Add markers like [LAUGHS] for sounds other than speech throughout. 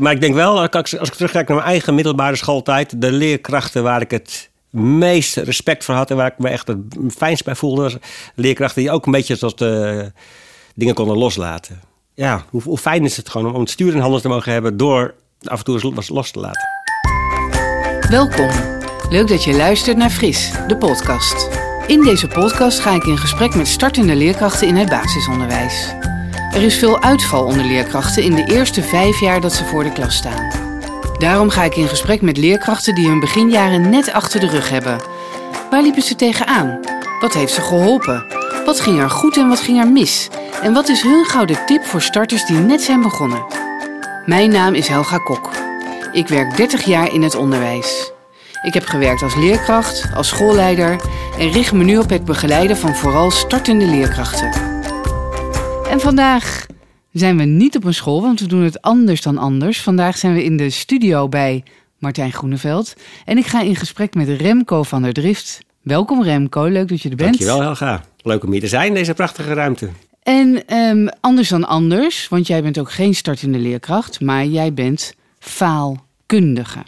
Maar ik denk wel, als ik, als ik terugkijk naar mijn eigen middelbare schooltijd, de leerkrachten waar ik het meest respect voor had en waar ik me echt het fijnst bij voelde, leerkrachten die ook een beetje tot uh, dingen konden loslaten. Ja, hoe, hoe, fijn is het gewoon om het stuur in handen te mogen hebben door af en toe eens los te laten. Welkom. Leuk dat je luistert naar Fris, de podcast. In deze podcast ga ik in gesprek met startende leerkrachten in het basisonderwijs. Er is veel uitval onder leerkrachten in de eerste vijf jaar dat ze voor de klas staan. Daarom ga ik in gesprek met leerkrachten die hun beginjaren net achter de rug hebben. Waar liepen ze tegenaan? Wat heeft ze geholpen? Wat ging er goed en wat ging er mis? En wat is hun gouden tip voor starters die net zijn begonnen? Mijn naam is Helga Kok. Ik werk 30 jaar in het onderwijs. Ik heb gewerkt als leerkracht, als schoolleider en richt me nu op het begeleiden van vooral startende leerkrachten. En vandaag zijn we niet op een school, want we doen het anders dan anders. Vandaag zijn we in de studio bij Martijn Groeneveld. En ik ga in gesprek met Remco van der Drift. Welkom Remco, leuk dat je er bent. Dankjewel Helga. Leuk om hier te zijn in deze prachtige ruimte. En um, anders dan anders, want jij bent ook geen startende leerkracht, maar jij bent faalkundige.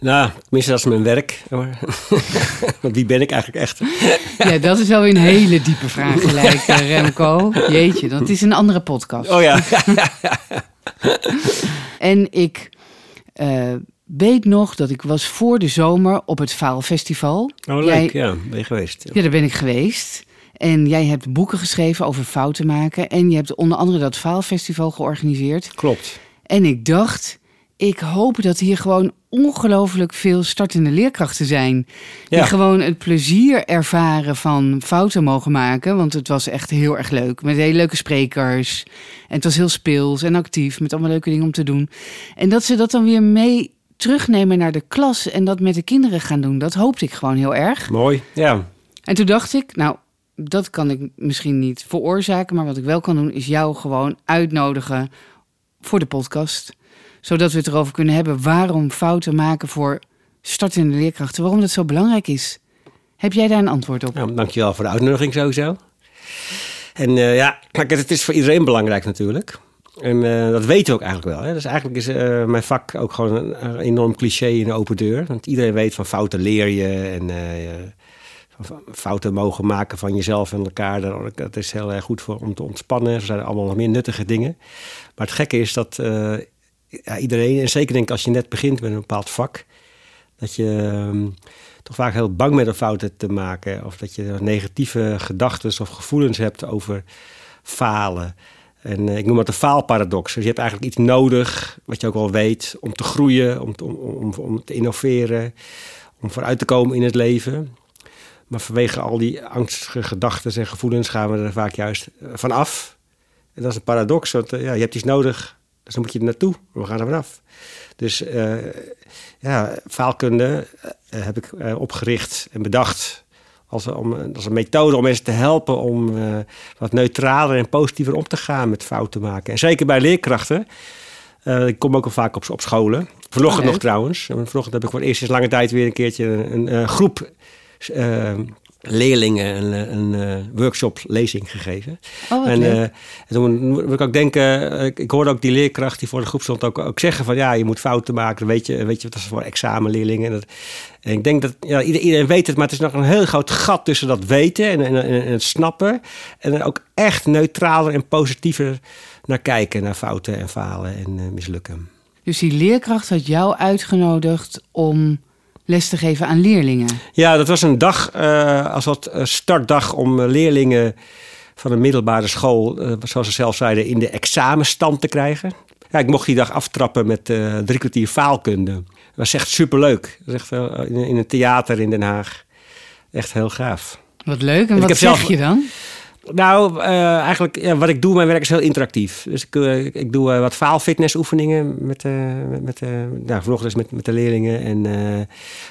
Nou, tenminste, dat is mijn werk. [LAUGHS] wie ben ik eigenlijk echt? ja, dat is wel een hele diepe vraag gelijk, eh, Remco. Jeetje, dat is een andere podcast. Oh ja. [LAUGHS] en ik uh, weet nog dat ik was voor de zomer op het Faalfestival. Oh, leuk. ja, ben je geweest? Ja. ja, daar ben ik geweest. En jij hebt boeken geschreven over fouten maken. En je hebt onder andere dat Faalfestival georganiseerd. Klopt. En ik dacht, ik hoop dat hier gewoon ongelooflijk veel startende leerkrachten zijn. Die gewoon het plezier ervaren van fouten mogen maken. Want het was echt heel erg leuk. Met hele leuke sprekers. En het was heel speels en actief. Met allemaal leuke dingen om te doen. En dat ze dat dan weer mee terugnemen naar de klas. En dat met de kinderen gaan doen. Dat hoopte ik gewoon heel erg. Mooi, ja. En toen dacht ik, nou, dat kan ik misschien niet veroorzaken. Maar wat ik wel kan doen, is jou gewoon uitnodigen voor de podcast zodat we het erover kunnen hebben waarom fouten maken voor startende leerkrachten, waarom dat zo belangrijk is. Heb jij daar een antwoord op? Ja, dankjewel voor de uitnodiging sowieso. En uh, ja, het is voor iedereen belangrijk natuurlijk. En uh, dat weten we ook eigenlijk wel. Hè? Dus eigenlijk is uh, mijn vak ook gewoon een, enorm cliché in de open deur. Want iedereen weet van fouten leer je en fouten mogen maken van jezelf en elkaar. Dat is heel erg goed voor, om te ontspannen. Er zijn allemaal nog meer nuttige dingen. Maar het gekke is dat iedereen, en zeker denk ik als je net begint met een bepaald vak, dat je um, toch vaak heel bang met een fouten te maken. Of dat je negatieve gedachten of gevoelens hebt over falen. En uh, ik noem dat de faalparadox. Dus je hebt eigenlijk iets nodig, wat je ook al weet, om te groeien, om te, om, om, om te innoveren, om vooruit te komen in het leven. Maar vanwege al die angstige gedachten en gevoelens gaan we er vaak juist eh, van af. En dat is een paradox, want uh, ja, je hebt iets nodig dus dan moet je er naartoe. We gaan er vanaf. Dus uh, ja, faalkunde uh, heb ik uh, opgericht en bedacht als, om, als een methode om mensen te helpen om wat neutraler en positiever om te gaan met fouten maken. En zeker bij leerkrachten. ik kom ook al vaak op, op scholen. Vanochtend oh, nog trouwens. Vanochtend heb ik voor het eerst sinds lange tijd weer een keertje een, een groep leerlingen een, een, een uh, workshop lezing gegeven. Oh, en, uh, en, toen wil ik ook denken, uh, ik, hoorde ook die leerkracht die voor de groep stond ook, ook zeggen van ja, je moet fouten maken. Weet je, weet je wat dat is voor examenleerlingen? En, dat, en ik denk dat ja, iedereen, weet het, maar het is nog een heel groot gat tussen dat weten en, en, en het snappen. En ook echt neutraler en positiever naar kijken, naar fouten en falen en mislukken. Dus die leerkracht had jou uitgenodigd om les te geven aan leerlingen? Ja, dat was een dag, uh, als wat eh, startdag om eh, leerlingen van een middelbare school, uh, zoals ze zelf zeiden, in de examenstand te krijgen. Ja, ik mocht die dag aftrappen met uh, drie kwartier faalkunde. Dat was echt superleuk. Dat was echt, in, in een theater in Den Haag. Echt heel gaaf. Wat leuk. En, wat zeg zelf, je dan? Nou, uh, eigenlijk, ja, wat ik doe, mijn werk is heel interactief. Dus ik, uh, ik doe uh, wat faalfitnessoefeningen met, met, met, nou, vanochtend met, met de leerlingen. En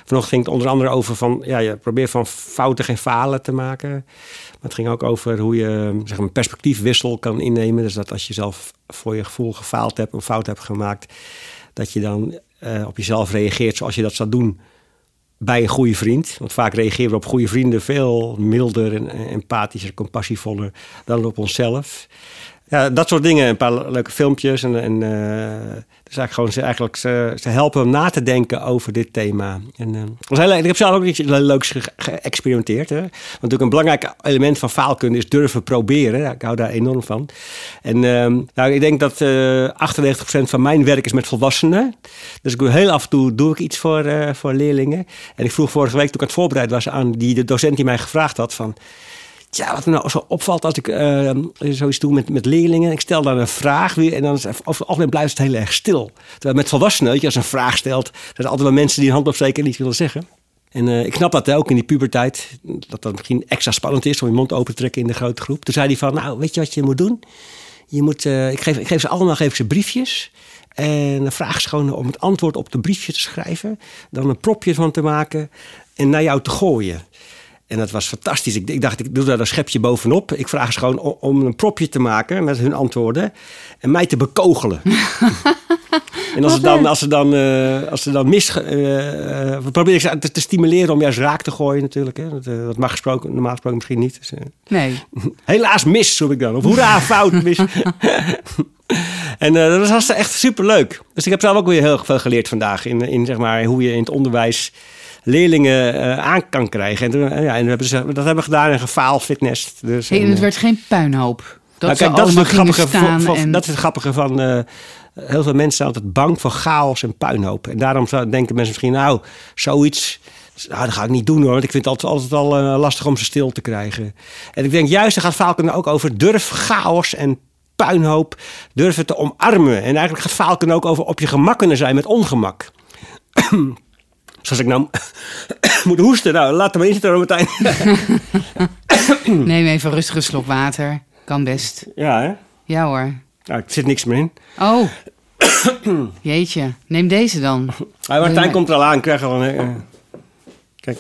vanochtend ging het onder andere over van, ja, je probeert van fouten geen falen te maken. Maar het ging ook over hoe je zeg, een perspectiefwissel kan innemen. Dus dat als je zelf voor je gevoel gefaald hebt, een fout hebt gemaakt, dat je dan op jezelf reageert zoals je dat zou doen bij een goede vriend. Want vaak reageren we op goede vrienden veel milder en empathischer, compassievoller dan op onszelf. Ja, dat soort dingen. Een paar leuke filmpjes. En, en uh, dus eigenlijk gewoon ze, eigenlijk, ze, helpen hem na te denken over dit thema. En, uh, ik heb zelf ook iets leuks geëxperimenteerd. Ge Want natuurlijk een belangrijk element van faalkunde is durven proberen. Ik hou daar enorm van. En uh, nou, ik denk dat 98% van mijn werk is met volwassenen. Dus ik heel af en toe doe ik iets voor, voor leerlingen. En ik vroeg vorige week toen ik aan het voorbereid was aan die de docent die mij gevraagd had van... Ja, wat me nou zo opvalt als ik uh, zoiets doe met, met leerlingen. Ik stel dan een vraag weer en dan is algemeen blijft het heel erg stil. Terwijl met volwassenen, weet je, als een vraag stelt, er zijn altijd wel mensen die een hand opsteken en iets willen zeggen. En uh, ik snap dat ook in die puberteit, dat dat misschien extra spannend is om je mond open te trekken in de grote groep. Toen zei hij van, nou, weet je wat je moet doen? Je moet, uh, ik, geef, ik geef ze allemaal geef ze briefjes. En dan vraag ze gewoon om het antwoord op de briefje te schrijven. Dan een propje van te maken en naar jou te gooien. En dat was fantastisch. Ik, ik, dacht, ik doe daar een schepje bovenop. Ik vraag ze gewoon om, een propje te maken met hun antwoorden. En mij te bekogelen. [LAUGHS] en als ze dan, als ze dan, uh, als ze dan mis... Uh, uh, probeer ik ze te, te, stimuleren om juist raak te gooien natuurlijk. Hè. Dat, dat mag gesproken, normaal gesproken misschien niet. Dus, nee. [LAUGHS] Helaas mis, zoek ik dan. Of hoera, [LAUGHS] fout, mis. en dat was echt superleuk. Dus ik heb zelf ook weer heel veel geleerd vandaag. In, in zeg maar, hoe je in het onderwijs leerlingen uh, aan kan krijgen. En, toen, uh, ja, en hebben ze, dat hebben we gedaan in gefaal fitness. Dus, hey, en het werd geen puinhoop. Dat, nou, kijk, dat, is het grappige van, van, en... dat is het grappige van... Uh, heel veel mensen zijn altijd bang voor chaos en puinhoop. En daarom denken mensen misschien, nou, zoiets... Nou, dat ga ik niet doen hoor, want ik vind het altijd, altijd al uh, lastig om ze stil te krijgen. En ik denk juist, er gaat Falken ook over durf chaos en puinhoop durven te omarmen. En eigenlijk gaat Falken ook over op je gemak kunnen zijn met ongemak. [CLEARS THROAT] Zoals ik nou [COUGHS] moet hoesten, nou, laat hem inzitten, Martijn. [LAUGHS] Neem even rustig een slok water. Kan best. Ja, hè? Ja hoor. Nou, er zit niks meer in. Oh. [COUGHS] Jeetje. Neem deze dan. [LAUGHS] Ah, Martijn komt er al aan. Krijg al een... Uh, kijk.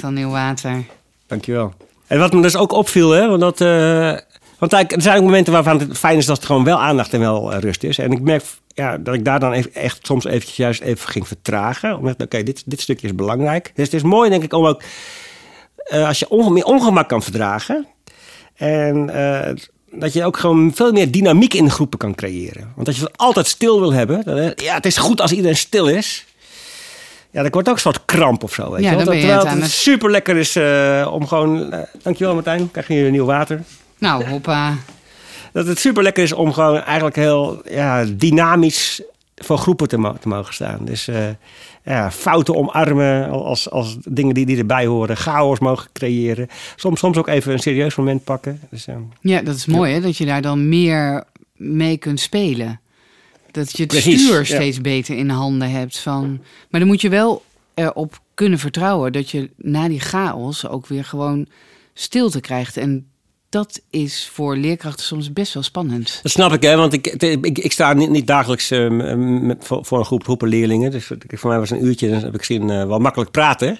Dan nieuw water. Dankjewel. En wat me dus ook opviel, hè, want dat... Uh, want er zijn ook momenten waarvan het fijn is dat er gewoon wel aandacht en wel rust is. En ik merk ja, dat ik daar dan even, echt soms eventjes juist even ging vertragen. Omdat, oké, dit, dit stukje is belangrijk. Dus het is mooi, denk ik, om ook... Uh, als je onge meer ongemak kan verdragen... en uh, dat je ook gewoon veel meer dynamiek in de groepen kan creëren. Want als je het altijd stil wil hebben... Dan, ja, het is goed als iedereen stil is... Ja, dat wordt ook een soort kramp of zo. Weet ja, je? Terwijl het, het super lekker is uh, om gewoon... dankjewel Martijn, krijg je nieuw water. Nou, hoppa dat het super lekker is om gewoon eigenlijk heel ja, dynamisch voor groepen te, te mogen staan. Dus uh, ja, fouten omarmen als, als dingen die, die erbij horen. Chaos mogen creëren. Soms, soms ook even een serieus moment pakken. Dus, uh, ja, dat is mooi hè, dat je daar dan meer mee kunt spelen. Dat je het Precies, stuur steeds ja. beter in handen hebt. Van, maar dan moet je wel erop kunnen vertrouwen dat je na die chaos ook weer gewoon stilte krijgt. En dat is voor leerkrachten soms best wel spannend. Dat snap ik, hè? want ik, ik, ik sta niet, niet dagelijks uh, met, voor, een groep groepen leerlingen. Dus voor mij was een uurtje, dan heb ik gezien uh, wel makkelijk praten.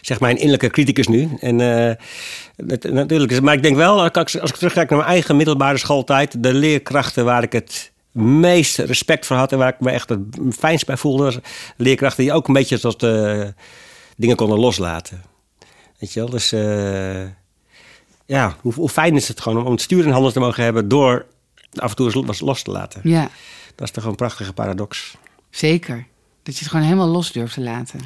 Zeg mijn innerlijke criticus nu. En het, natuurlijk is, maar ik denk wel, als ik, als ik terugkijk naar mijn eigen middelbare schooltijd, de leerkrachten waar ik het meest respect voor had en waar ik me echt het fijnst bij voelde, was leerkrachten die ook een beetje tot dingen konden loslaten. Weet je wel, dus ja, hoe, hoe, fijn is het gewoon om het stuur in handen te mogen hebben door af en toe eens los te laten. Ja. Dat is toch een prachtige paradox. Zeker. Dat je het gewoon helemaal los durft te laten.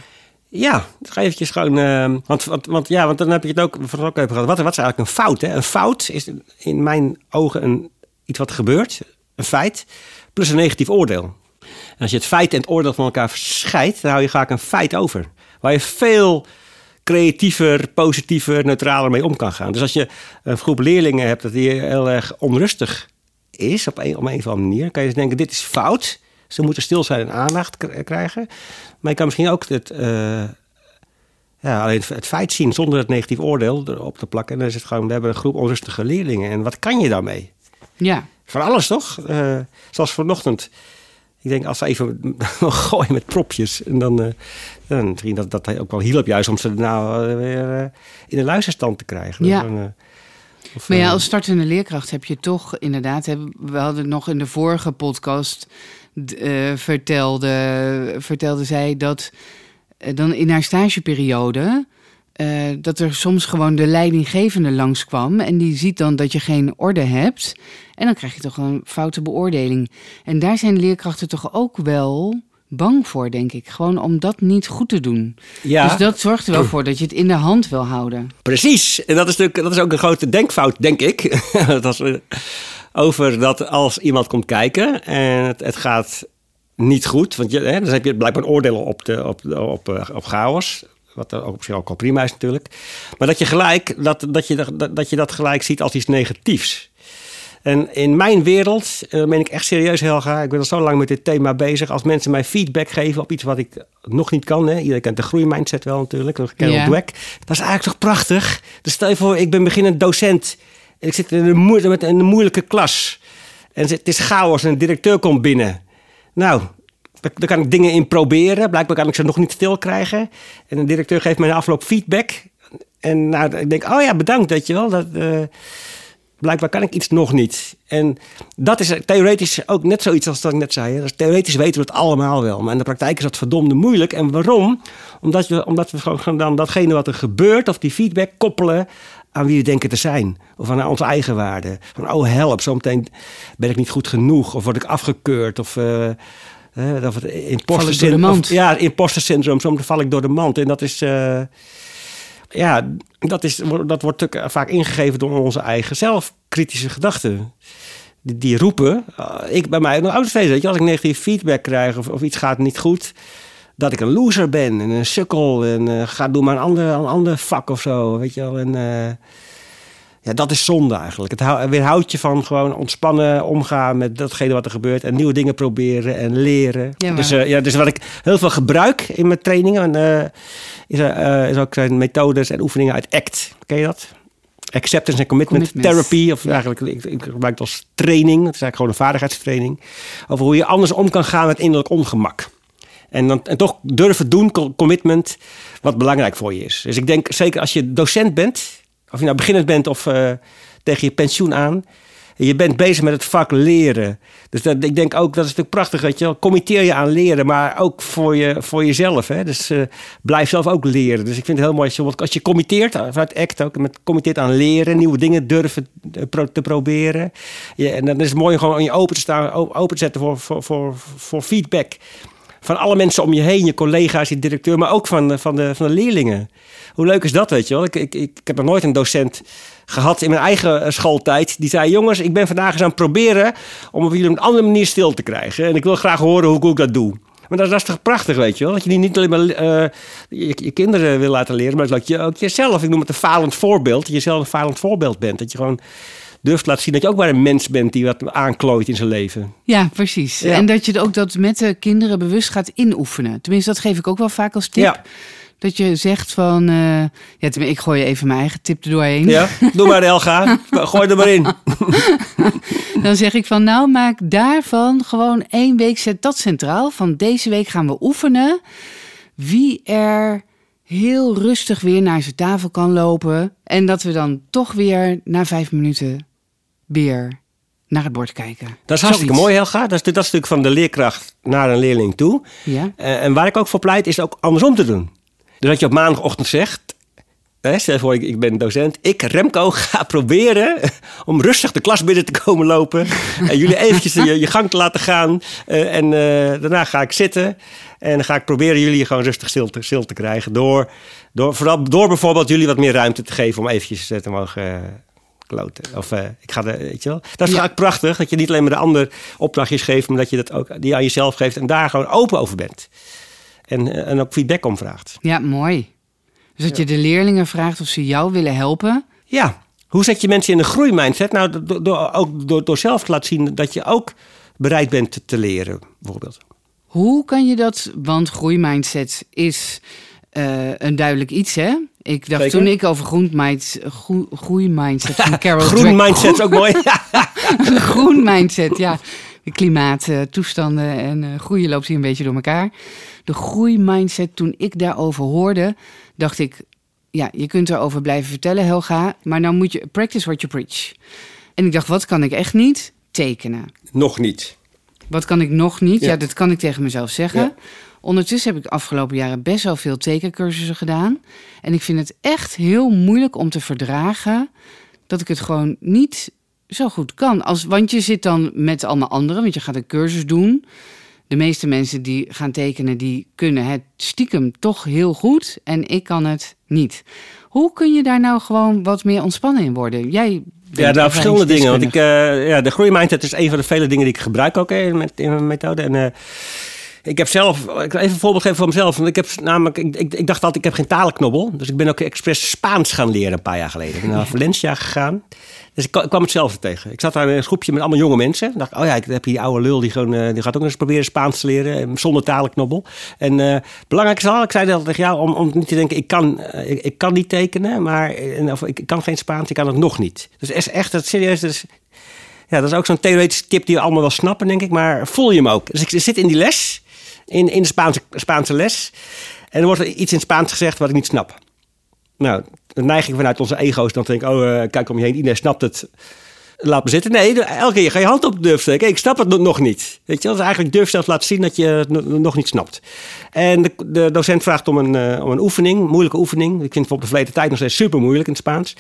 Ja, ga eventjes gewoon. Uh, want, want, want, ja, want dan heb je het ook van ook even gehad. Wat, wat is eigenlijk een fout? Hè? Een fout is in mijn ogen een, iets wat gebeurt, een feit, plus een negatief oordeel. En als je het feit en het oordeel van elkaar scheidt, dan hou je vaak een feit over. Waar je veel creatiever, positiever, neutraler mee om kan gaan. Dus als je een groep leerlingen hebt dat die heel erg onrustig is op een, op een of andere manier, kan je denken: dit is fout. Ze moeten stil zijn en aandacht krijgen. Maar je kan misschien ook het, uh, ja, alleen het feit zien zonder het negatief oordeel erop te plakken. En dan is het gewoon: we hebben een groep onrustige leerlingen. En wat kan je daarmee? Ja. Van alles toch? Uh, zoals vanochtend ik denk, als ze even [LAUGHS] gooien met propjes. En dan, uh, dan misschien dat dat ook wel hielp juist om ze nou weer uh, in de luisterstand te krijgen. Ja. Dan, uh, of, maar ja, als startende leerkracht heb je toch inderdaad... we hadden nog in de vorige podcast vertelde, vertelde zij dat dan in haar stageperiode... eh, dat er soms gewoon de leidinggevende langskwam. En die ziet dan dat je geen orde hebt. En dan krijg je toch een foute beoordeling. En daar zijn leerkrachten toch ook wel bang voor, denk ik. Gewoon om dat niet goed te doen. Ja. Dus dat zorgt er wel voor dat je het in de hand wil houden. Precies. En dat is, natuurlijk, dat is ook een grote denkfout, denk ik. [LAUGHS] dat is, over dat als iemand komt kijken en het, het gaat niet goed. Want je, hè, dan heb je blijkbaar een oordeel op, de, op, op, eh, op chaos. Wat ook op zich ook al prima is natuurlijk. Maar dat je gelijk, dat, dat, je, dat, dat je dat gelijk ziet als iets negatiefs. En in mijn wereld, en dat meen ik echt serieus Helga, ik ben al zo lang met dit thema bezig. Als mensen mij feedback geven op iets wat ik nog niet kan. Hè. Iedereen kent de groeimindset wel natuurlijk, Carol Ja. Dweck. Dat is eigenlijk toch prachtig. Dus stel je voor, ik ben beginnend docent. En ik zit in een, moe- met een moeilijke klas. En het is chaos en een directeur komt binnen. Nou, daar kan ik dingen in proberen. Blijkbaar kan ik ze nog niet stil krijgen. En een directeur geeft mij na afloop feedback. En nou, ik denk, oh ja, bedankt, weet je wel. Dat, eh, blijkbaar kan ik iets nog niet. En dat is theoretisch ook net zoiets als dat ik net zei. Dus theoretisch weten we het allemaal wel. Maar in de praktijk is dat verdomde moeilijk. En waarom? Omdat we, omdat we gewoon dan datgene wat er gebeurt... of die feedback koppelen aan wie we denken te zijn. Of aan onze eigen waarden. Van, oh help, zometeen ben ik niet goed genoeg. Of word ik afgekeurd. Of... eh, eh, of het imposter Val ik door de syndroom- mand. of- Ja, imposter syndroom. Soms val ik door de mand. En dat is... eh, ja, dat, is, dat wordt natuurlijk vaak ingegeven door onze eigen zelfkritische gedachten. Die, die roepen, uh, ik bij mij nog steeds, weet je, als ik negatieve feedback krijg of, of iets gaat niet goed, dat ik een loser ben en een sukkel en eh, ga doen maar een ander, een ander vak of zo, weet je wel. En, eh, ja, dat is zonde eigenlijk. Het hou- weerhoudt je van gewoon ontspannen omgaan met datgene wat er gebeurt en nieuwe dingen proberen en leren. Ja, dus, eh, ja, dus wat ik heel veel gebruik in mijn trainingen en, eh, is, eh, is ook zijn methodes en oefeningen uit ACT. Ken je dat? Acceptance and Commitment, Commitment. Therapy. Of eigenlijk, ik, ik gebruik het als training. Het is eigenlijk gewoon een vaardigheidstraining. Over hoe je anders om kan gaan met innerlijk ongemak. En, dan, en toch durven doen, co- commitment, wat belangrijk voor je is. Dus ik denk, zeker als je docent bent, of je nou beginnend bent of eh, tegen je pensioen aan, je bent bezig met het vak leren. Dus dat, ik denk ook, dat is natuurlijk prachtig, weet je. Committeer je aan leren, maar ook voor, je, voor jezelf. Hè? Dus eh, blijf zelf ook leren. Dus ik vind het heel mooi als je, als je committeert, eh, vanuit ACT ook, met committeert aan leren, nieuwe dingen durven te proberen. Ja, en dan is het mooi om je open te staan, open te zetten voor, voor, voor feedback van alle mensen om je heen, je collega's, je directeur, maar ook van, de- van, de, van de leerlingen. Hoe leuk is dat, weet je wel? Ik, ik, ik, heb nog nooit een docent gehad in mijn eigen eh, schooltijd. Die zei, jongens, ik ben vandaag eens aan het proberen om op jullie een andere manier stil te krijgen. En ik wil graag horen hoe, ik dat doe. Maar dat, is toch prachtig, weet je wel? Dat je niet alleen maar eh, je, je kinderen wil laten leren, maar dat je ook jezelf, ik noem het een falend voorbeeld, dat je zelf een falend voorbeeld bent. Dat je gewoon durft te laten zien dat je ook maar een mens bent die wat aanklooit in zijn leven. Ja, precies. Ja. En dat je ook dat met de kinderen bewust gaat inoefenen. Tenminste, dat geef ik ook wel vaak als tip. Ja. Dat je zegt van... eh, ja, ik gooi even mijn eigen tip er doorheen. Ja, doe maar Elga. [LAUGHS] Gooi er maar in. [LAUGHS] Dan zeg ik van, nou maak daarvan gewoon één week, zet dat centraal. Van deze week gaan we oefenen wie er heel rustig weer naar zijn tafel kan lopen. En dat we dan toch weer na vijf minuten weer naar het bord kijken. Dat is hartstikke mooi, Helga. Dat is, dat natuurlijk van de leerkracht naar een leerling toe. Ja. Eh, en waar ik ook voor pleit, is het ook andersom te doen. Dus dat je op maandagochtend zegt... Hè, stel voor, ik, ik ben docent. Ik, Remco, [LAUGHS] ga proberen om rustig de klas binnen te komen lopen. en jullie eventjes je, je gang te laten gaan. Eh, en eh, daarna ga ik zitten. En dan ga ik proberen jullie gewoon rustig stil te, stil te krijgen. Door, door, vooral door bijvoorbeeld jullie wat meer ruimte te geven om eventjes te mogen... kloten. Of eh, ik ga de, weet je wel. Dat is Ja. eigenlijk prachtig. Dat je niet alleen maar de ander opdrachtjes geeft, maar dat je dat ook die aan jezelf geeft en daar gewoon open over bent. En, eh, en ook feedback om vraagt. Ja, mooi. Dus dat je de leerlingen vraagt of ze jou willen helpen. Ja. Hoe zet je mensen in een groeimindset? Nou, door, door, ook door, door zelf te laten zien dat je ook bereid bent te, te leren, bijvoorbeeld. Hoe kan je dat, want groeimindset is eh, een duidelijk iets, hè? Ik dacht Zeker. toen ik over groenmind, groe, groeimindset [LAUGHS] van Carol Groen mindset ook mooi. [LAUGHS] Groen mindset, ja. De klimaattoestanden en eh, groeien loopt hier een beetje door elkaar. De groeimindset, toen ik daarover hoorde, dacht ik... Ja, je kunt erover blijven vertellen, Helga. Maar nou moet je practice what you preach. En ik dacht, wat kan ik echt niet? Tekenen. Nog niet. Wat kan ik nog niet? Ja, Ja. dat kan ik tegen mezelf zeggen. Ja. Ondertussen heb ik afgelopen jaren best wel veel tekencursussen gedaan. En ik vind het echt heel moeilijk om te verdragen dat ik het gewoon niet zo goed kan. Als, want je zit dan met allemaal anderen, want je gaat een cursus doen. De meeste mensen die gaan tekenen, die kunnen het stiekem toch heel goed. En ik kan het niet. Hoe kun je daar nou gewoon wat meer ontspannen in worden? Jij ja, nou, verschillende dingen. Want ik, uh, ja, de groeimindset is een van de vele dingen die ik gebruik ook in, met, in mijn methode. En uh, ik heb zelf, ik even een voorbeeld geven van mezelf. Want ik heb namelijk, ik, ik, dacht altijd, ik heb geen talenknobbel. Dus ik ben ook expres Spaans gaan leren een paar jaar geleden. Ik ben naar Valencia gegaan. Dus ik, kwam hetzelfde tegen. Ik zat daar in een groepje met allemaal jonge mensen. Ik dacht, oh ja, ik heb die oude lul die, gewoon, uh, die gaat ook eens proberen Spaans te leren. Eh, zonder talenknobbel. En uh, belangrijk is al, ik zei dat tegen jou, om, om niet te denken, ik kan, ik, kan niet tekenen. Maar of, ik kan geen Spaans, ik kan het nog niet. Dus is echt, dat serieus, ja, dat is ook zo'n theoretische tip die we allemaal wel snappen, denk ik. Maar voel je hem ook. Dus ik zit in die les, in, in de Spaanse, Spaanse les. En er wordt iets in Spaans gezegd wat ik niet snap. Nou, de neiging vanuit onze ego's dan denk ik, oh, uh, kijk om je heen, iedereen snapt het. Laat me zitten. Nee, elke keer ga je hand op durf steken. Ik snap het nog niet. Weet je, dat is eigenlijk durf zelf laten zien dat je het nog niet snapt. En de, de docent vraagt om een, uh, om een oefening, moeilijke oefening. Ik vind het bijvoorbeeld de verleden tijd nog steeds super moeilijk in het Spaans.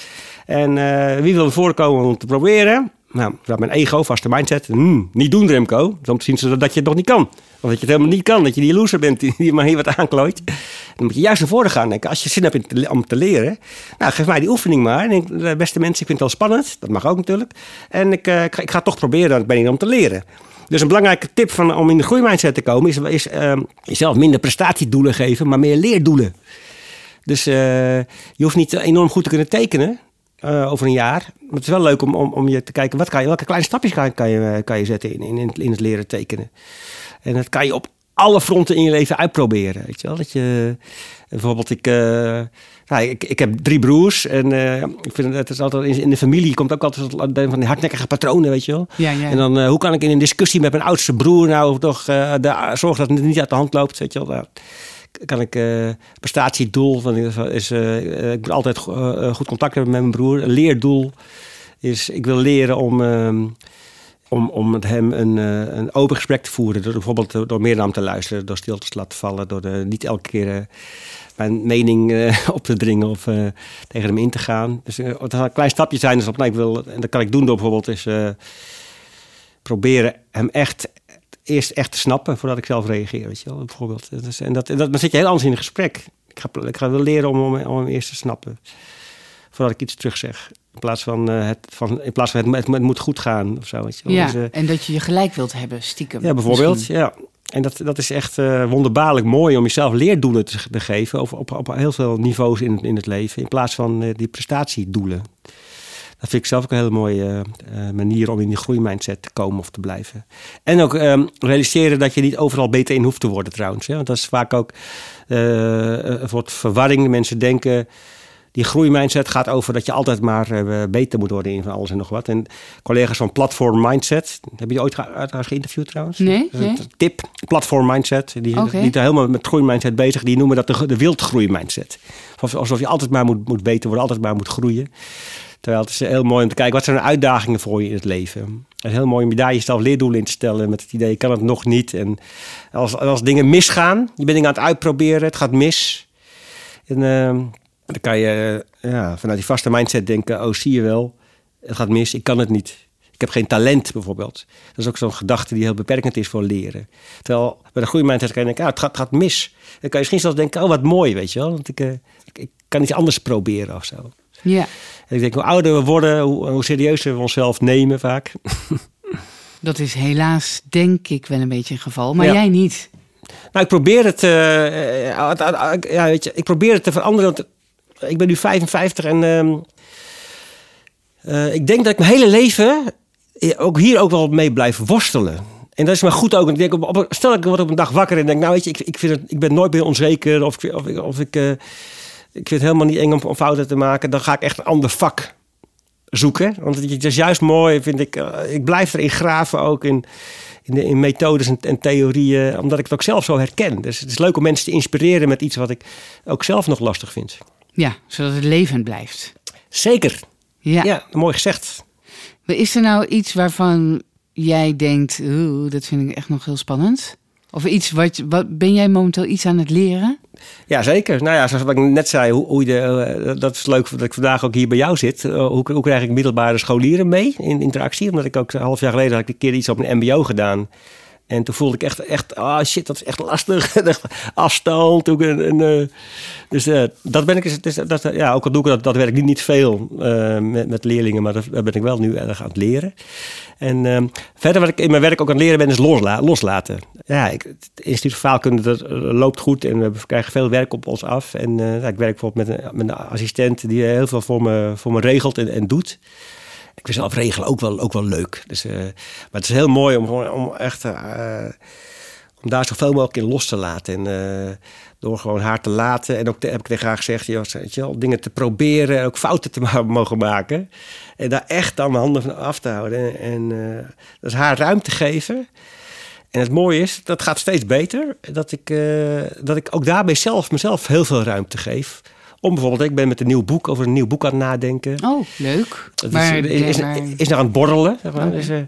En uh, wie wil er voorkomen om te proberen? Nou, dat mijn ego, vaste mindset. Hmm, niet doen, Remco. Dan zien ze dat je het nog niet kan. Of dat je het helemaal niet kan. Dat je die loser bent die, maar hier wat aanklooit. Dan moet je juist naar voren gaan denken. Als je zin hebt om te leren. Nou, geef mij die oefening maar. En ik, beste mensen, ik vind het wel spannend. Dat mag ook natuurlijk. En ik, uh, ik, ga, ik toch proberen. Dan ben ik om te leren. Dus een belangrijke tip van, om in de groeimindset te komen... is, is uh, jezelf minder prestatiedoelen geven, maar meer leerdoelen. Dus uh, je hoeft niet enorm goed te kunnen tekenen... Uh, over een jaar. Maar het is wel leuk om, om, om je te kijken, wat kan je, welke kleine stapjes kan, kan, je, kan je zetten in, in, in het leren tekenen. En dat kan je op alle fronten in je leven uitproberen. Weet je wel? Dat je, bijvoorbeeld, ik, uh, nou, ik, ik heb drie broers. En uh, ik vind het is altijd in, de familie komt ook altijd van die hardnekkige patronen, weet je wel. Ja, ja. En dan, uh, hoe kan ik in een discussie met mijn oudste broer nou toch de, zorgen dat het niet uit de hand loopt, weet je wel. Kan ik uh, prestatiedoel van is uh, ik moet altijd goed contact hebben met mijn broer. Leerdoel is ik wil leren om, om, om met hem een, een open gesprek te voeren. Door, bijvoorbeeld door meer naar hem te luisteren, door stilte te laten vallen, door de, niet elke keer mijn mening [LAUGHS] op te dringen of tegen hem in te gaan. Dus het zal een klein stapje zijn. Dus op, nou, ik wil, en dat kan ik doen door bijvoorbeeld is proberen hem echt eerst echt te snappen voordat ik zelf reageer. Weet je wel, bijvoorbeeld. Dus, en dat, dat, dan zit je heel anders in een gesprek. Ik ga, ik ga wel leren om, om, om hem eerst te snappen. Voordat ik iets terug zeg. In plaats van, uh, het, van, in plaats van het, het, het, moet goed gaan of zo. Weet je wel. Ja, dus, uh, en dat je je gelijk wilt hebben, stiekem. Ja, bijvoorbeeld. Misschien. Ja. En dat, dat is echt uh, wonderbaarlijk mooi om jezelf leerdoelen te, te geven. Op, op, op heel veel niveaus in, in het leven. In plaats van die prestatiedoelen. Dat vind ik zelf ook een hele mooie uh, manier om in die groeimindset te komen of te blijven. En ook um, realiseren dat je niet overal beter in hoeft te worden trouwens. Hè? Want dat is vaak ook uh, een soort verwarring. Mensen denken, die groeimindset gaat over dat je altijd maar beter moet worden in van alles en nog wat. En collega's van Platform Mindset, heb je ooit ge geïnterviewd trouwens? Nee, nee. Tip, Platform Mindset, die, okay. zijn helemaal met groeimindset bezig. Die noemen dat de, de wildgroeimindset. Alsof je altijd maar moet, moet beter worden, altijd maar moet groeien. Terwijl het is heel mooi om te kijken, wat zijn de uitdagingen voor je in het leven? En heel mooi om je daar jezelf leerdoelen in te stellen met het idee, ik kan het nog niet. En als, als dingen misgaan, je bent dingen aan het uitproberen, het gaat mis. En uh, dan kan je ja, vanuit die vaste mindset denken, oh zie je wel, het gaat mis, ik kan het niet. Ik heb geen talent bijvoorbeeld. Dat is ook zo'n gedachte die heel beperkend is voor leren. Terwijl bij de goede mindset kan je denken, ah, het, gaat, gaat mis. Dan kan je misschien zelfs denken, oh wat mooi, weet je wel. Want ik, uh, ik, ik kan iets anders proberen of zo. Ja. En ik denk, hoe ouder we worden, hoe, hoe serieuzer we onszelf nemen vaak. [LAUGHS] Dat is helaas, denk ik, wel een beetje het geval. Maar ja. jij niet. Nou, ik probeer het, uh, ja, weet je, ik probeer het te veranderen. Want ik ben nu 55 en uh, uh, ik denk dat ik mijn hele leven ook hier ook wel mee blijf worstelen. En dat is maar goed ook. Ik denk, op, op, stel ik word op een dag wakker en denk, nou weet je, ik, ik, vind het, ik ben nooit meer onzeker of, of, of ik ik vind het helemaal niet eng om, om, fouten te maken. Dan ga ik echt een ander vak zoeken. Want het is juist mooi, vind ik. Uh, ik blijf erin graven ook in, in, de, in methodes en, en, theorieën. Omdat ik het ook zelf zo herken. Dus het is leuk om mensen te inspireren met iets wat ik ook zelf nog lastig vind. Ja, zodat het levend blijft. Zeker. Ja, ja mooi gezegd. Is er nou iets waarvan jij denkt, oeh, dat vind ik echt nog heel spannend? Of iets wat, wat ben jij momenteel iets aan het leren? Ja, zeker. Nou ja, zoals ik net zei, hoe, hoe je eh, dat is leuk dat ik vandaag ook hier bij jou zit. Uh, hoe, krijg ik middelbare scholieren mee in interactie? Omdat ik ook een half jaar geleden had een keer iets op een mbo gedaan. En toen voelde ik echt, echt ah shit, dat is echt lastig. [LAUGHS] Afstand. Uh, dus uh, dat ben ik, dus, dat, ja, ook al doe ik dat, dat werk niet, veel uh, met, met leerlingen, maar dat, ben ik wel nu erg aan het leren. En ehm, verder wat ik in mijn werk ook aan het leren ben, is losla loslaten. Ja, ik, het instituut Vaalkunde dat loopt goed en we krijgen veel werk op ons af. En ik werk bijvoorbeeld met een, met een assistent die heel veel voor me, voor me regelt en, en doet ik vind zelf regelen ook wel, ook wel leuk. Dus, uh, maar het is heel mooi om, gewoon, om echt uh, om daar zoveel mogelijk in los te laten. En uh, door gewoon haar te laten. En ook heb ik tegen haar gezegd, joh, weet je wel, dingen te proberen en ook fouten te [LAUGHS] mogen maken. En daar echt dan mijn handen van af te houden. En dus haar ruimte geven. En het mooie is, dat gaat steeds beter. Dat ik, dat ik ook daarbij zelf mezelf heel veel ruimte geef. Om bijvoorbeeld, ik ben met een nieuw boek over een nieuw boek aan het nadenken. Oh, leuk. Dat maar, is, is, is, is nog aan het borrelen. Zeg maar. Okay. dus, uh,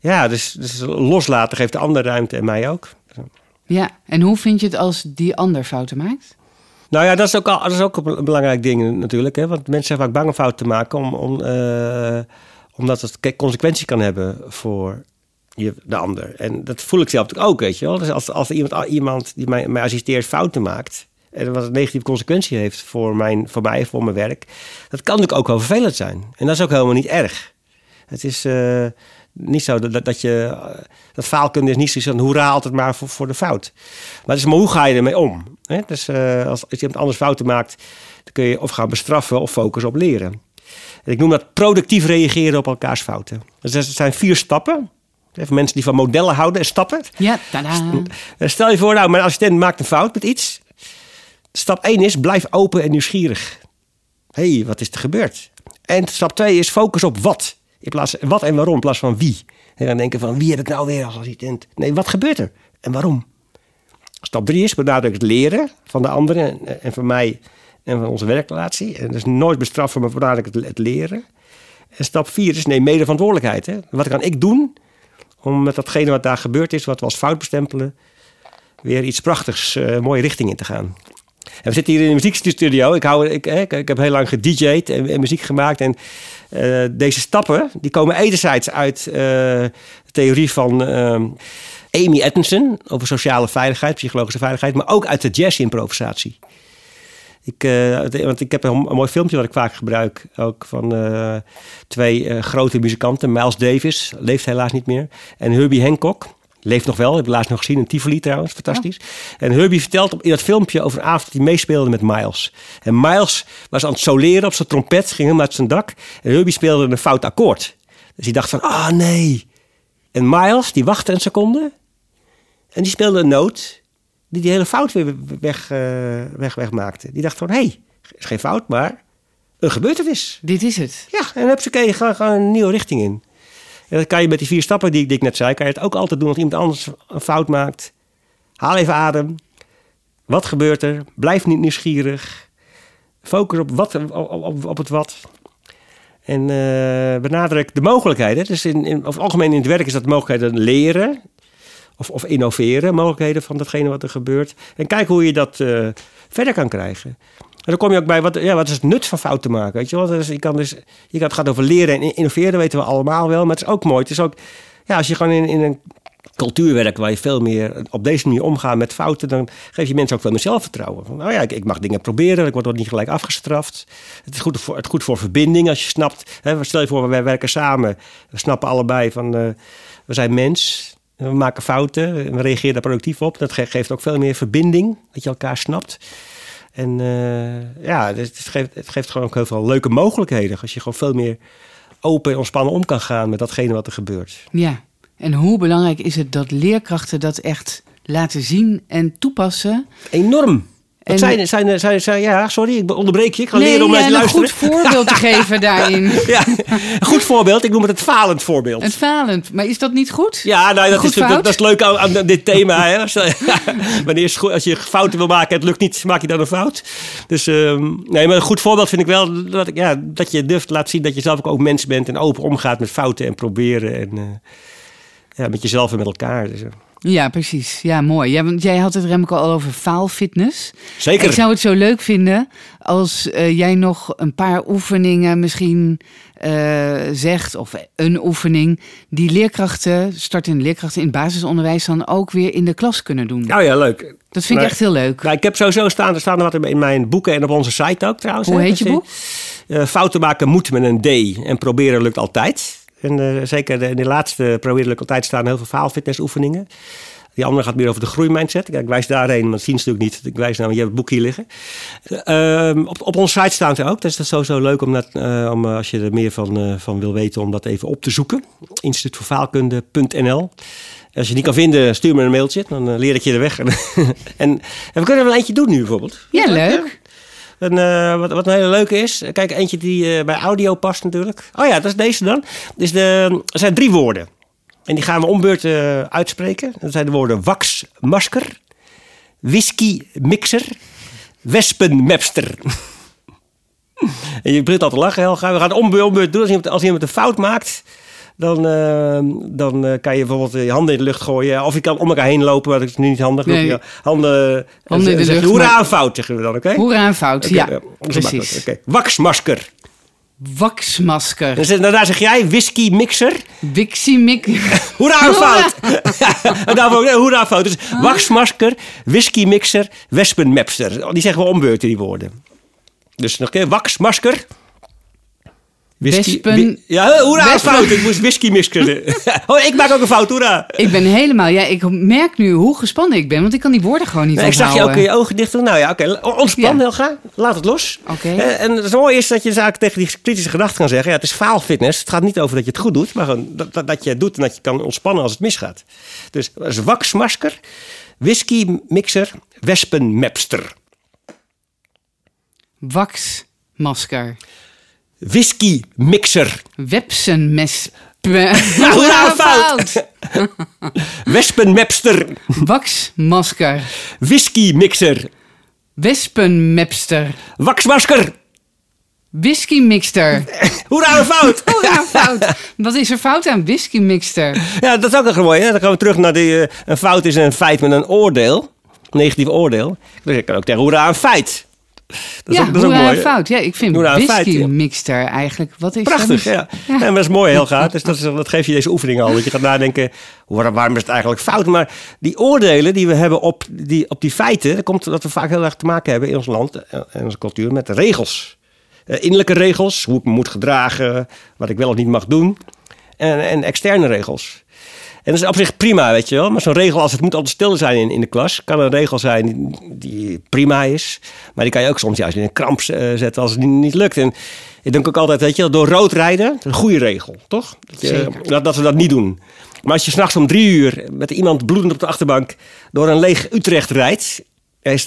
ja, dus, dus loslaten geeft de ander ruimte en mij ook. Ja, en hoe vind je het als die ander fouten maakt? Nou ja, dat is ook, al, dat is ook een belangrijk ding natuurlijk. Hè? Want mensen zijn vaak bang om fouten te maken, om, om, uh, omdat het consequenties kan hebben voor je, de ander. En dat voel ik zelf natuurlijk ook, weet je wel. Dus als, als iemand, iemand die mij, mij assisteert fouten maakt, en wat een negatieve consequentie heeft voor, mijn, voor mij, voor mijn werk. Dat kan natuurlijk ook wel vervelend zijn. En dat is ook helemaal niet erg. Het is uh, niet zo dat, dat je. Dat faalkunde is niet zo van hoera altijd maar voor, voor de fout. Maar, het is, maar hoe ga je ermee om? Hè? Dus uh, als, als iemand anders fouten maakt, dan kun je of gaan bestraffen of focussen op leren. En ik noem dat productief reageren op elkaars fouten. Dus dat zijn vier stappen. Even mensen die van modellen houden en stappen. Ja, tada. Stel je voor, nou, mijn assistent maakt een fout met iets. Stap 1 is blijf open en nieuwsgierig. Hé, hey, wat is er gebeurd? En stap 2 is focus op wat. In plaats wat en waarom in plaats van wie. En dan denken van wie heb ik nou weer als assistent? Nee, wat gebeurt er en waarom? Stap 3 is benadruk het leren van de anderen en van mij en van onze werkrelatie. En dus nooit bestraffen, maar benadruk het, het leren. En stap 4 is neem mede verantwoordelijkheid. Hè? Wat kan ik doen om met datgene wat daar gebeurd is, wat we als fout bestempelen, weer iets prachtigs, uh, mooie richting in te gaan. We zitten hier in de muziekstudio. Ik, ik, ik, heb heel lang gedj'd en, muziek gemaakt. En uh, deze stappen die komen enerzijds uit uh, de theorie van uh, Amy Edmondson over sociale veiligheid, psychologische veiligheid, maar ook uit de jazz-improvisatie. Ik, uh, want ik heb een, mooi filmpje wat ik vaak gebruik, ook van twee grote muzikanten. Miles Davis, leeft helaas niet meer, en Herbie Hancock. Leeft nog wel, heb ik laatst nog gezien in Tivoli trouwens, fantastisch. Ja. En Herbie vertelt in dat filmpje over een avond hij meespeelde met Miles. En Miles was aan het soleren op zijn trompet, ging helemaal uit zijn dak. En Herbie speelde een fout akkoord. Dus hij dacht van, ah oh, nee. En Miles, die wachtte een seconde. En die speelde een noot die die hele fout weer weg, uh, weg, weg maakte. Die dacht van, hé, hey, is geen fout, maar een gebeurtenis. Dit is het. Ja, en heb ze gaan een nieuwe richting in. En dat kan je met die vier stappen die, die ik net zei, kan je het ook altijd doen als iemand anders een fout maakt. Haal even adem. Wat gebeurt er? Blijf niet nieuwsgierig. Focus op, wat, op, op, het wat. En uh, benadruk de mogelijkheden. Dus in, in, over algemeen in het werk is dat mogelijkheden leren. Of, of innoveren, mogelijkheden van datgene wat er gebeurt. En kijk hoe je dat uh, verder kan krijgen. En dan kom je ook bij, wat, ja, wat is het nut van fouten maken? Weet je wel? Dus je kan dus, je het gaat over leren en innoveren, weten we allemaal wel. Maar het is ook mooi. Het is ook, ja, als je gewoon in, in een cultuur werkt waar je veel meer op deze manier omgaat met fouten, dan geef je mensen ook veel meer zelfvertrouwen. Van, nou ja, ik, mag dingen proberen, ik word niet gelijk afgestraft. Het is goed voor, het goed voor verbinding als je snapt. Hè, stel je voor, wij werken samen, we snappen allebei van uh, we zijn mens. We maken fouten, we reageren daar productief op. Dat geeft ook veel meer verbinding, dat je elkaar snapt. En uh, ja, het geeft, het geeft gewoon ook heel veel leuke mogelijkheden. Als je gewoon veel meer open en ontspannen om kan gaan met datgene wat er gebeurt. Ja, en hoe belangrijk is het dat leerkrachten dat echt laten zien en toepassen? Enorm. En zijn, zijn, zijn, zijn, ja, sorry, ik onderbreek je. Ik ga nee, leren om naar te luisteren. een goed voorbeeld te [LAUGHS] geven daarin. ja, een goed voorbeeld. Ik noem het het falend voorbeeld. Het falend. Maar is dat niet goed? Ja, nou, dat, is, dat, dat, is leuk aan, aan dit thema. Hè. [LAUGHS] Wanneer als je fouten wil maken en het lukt niet, maak je dan een fout. Dus um, nee, maar een goed voorbeeld vind ik wel dat, ik, ja, dat je durft laat zien dat je zelf ook, ook mens bent en open omgaat met fouten en proberen. En uh, ja, met jezelf en met elkaar. Dus, uh. Ja, precies. Ja, mooi. Ja, want jij had het Remco al over faalfitness. Zeker. Ik zou het zo leuk vinden als eh, jij nog een paar oefeningen misschien eh, zegt, of een oefening, die leerkrachten, startende leerkrachten in het basisonderwijs dan ook weer in de klas kunnen doen. Nou ja, leuk. Dat vind ik echt heel leuk. Nou, ik heb sowieso staan, er staan er wat in mijn boeken en op onze site ook trouwens. Hoe heet je boek? eh, fouten maken moet met een D en proberen lukt altijd. En eh, zeker de- in de laatste altijd staan heel veel faalfitnessoefeningen. Die andere gaat meer over de groeimindset. Kijk, ik wijs daarheen, maar dat zien ze natuurlijk niet. Ik wijs naar, je hebt het boek hier liggen. Ehm, op, op onze site staan ze ook. Dus dat is sowieso leuk om, dat, eh, om eh, als je er meer van, van wil weten, om dat even op te zoeken. Instituutvoorfaalkunde.nl Als je die kan vinden, stuur me een mailtje. Dan leer ik je de weg. [LAUGHS] en, en we kunnen er wel eentje doen nu bijvoorbeeld. Ja, leuk. Eh, wat, wat een hele leuke is, kijk, eentje die eh, bij audio past natuurlijk. Oh ja, dat is deze dan. Dus de, er zijn drie woorden. En die gaan we ombeurt eh, uitspreken. Dat zijn de woorden waxmasker, whisky mixer, wespenmapster. [LAUGHS] en je begint al te lachen, Helga. We gaan ombeurt, ombeurt doen. Als iemand een fout maakt, dan, eh, dan eh, kan je bijvoorbeeld je handen in de lucht gooien. Of je kan om elkaar heen lopen, maar dat is nu niet handig. Nee. Handen, Handen in de lucht, Hoera, maar- fout, zeggen we dan, oké? Hoera een fout. Ja, makkelijk. precies. Oké. Waxmasker. Waxmasker. En zeg- daarna zeg jij whisky mixer. Wixie Mik. [LAUGHS] Hoera, een fout. [LAUGHS] en daarvoor nee, hoera, een fout. Dus waxmasker, whisky mixer, wespenmapster. Die zeggen we ombeurten, die woorden. Dus nog een keer. Waxmasker. Wespen- ja, hoera, Wespen- fout. Ik moest whisky mixer. [LAUGHS] oh, ik maak ook een fout, hoera. Ik ben helemaal, ja, ik merk nu hoe gespannen ik ben, want ik kan die woorden gewoon niet Nee, ik zag je ook in je ogen dicht doen. Nou ja, oké. Ontspan, Ja. heel graag. Laat het los. Oké. Eh, En het mooie is dat je eigenlijk tegen die kritische gedachten kan zeggen... ja, het is faalfitness. Het gaat niet over dat je het goed doet... maar gewoon dat, dat, dat je het doet en dat je kan ontspannen als het misgaat. Dus waxmasker, whisky mixer, wespenmapster. Waxmasker. Whisky mixer, Wepsenmes. [LAUGHS] hoera, fout. [LAUGHS] wespenmapster, Waxmasker. whisky mixer, Wespenmapster. waxmasker. Whisky mixter. [LAUGHS] Hoera, een fout. Hoera, fout. Wat is er fout aan whisky mixter? Ja, dat is ook een mooi. Hè? Dan gaan we terug naar die, eh, een fout is een feit met een oordeel. Een negatief oordeel. Dus ik kan ook tegen hoera een feit. [LAUGHS] Dat is ja, ook, dat is ook mooi. fout. Ja, ik vind whisky feit, ja. mixter eigenlijk. Wat is Prachtig, dat? ja. ja. maar dat is mooi, heel gaaf. Dus dat, is, dat geeft je deze oefening al. Dat je gaat nadenken, waar- waarom is het eigenlijk fout? Maar die oordelen die we hebben op die, op die feiten... dat komt dat we vaak heel erg te maken hebben in ons land en en onze cultuur met regels. Eh, innerlijke regels, hoe ik me moet gedragen, wat ik wel of niet mag doen. En, en externe regels. En dat is op zich prima, weet je wel. Maar zo'n regel als het moet altijd stil zijn in, in de klas... kan een regel zijn die, die prima is. Maar die kan je ook soms juist in een kramp eh, zetten als het niet, lukt. En ik denk ook altijd, weet je wel, door rood rijden... dat is een goede regel, toch? Dat, je- dat, dat we dat niet doen. Maar als je s'nachts om drie uur met iemand bloedend op de achterbank... door een leeg Utrecht rijdt...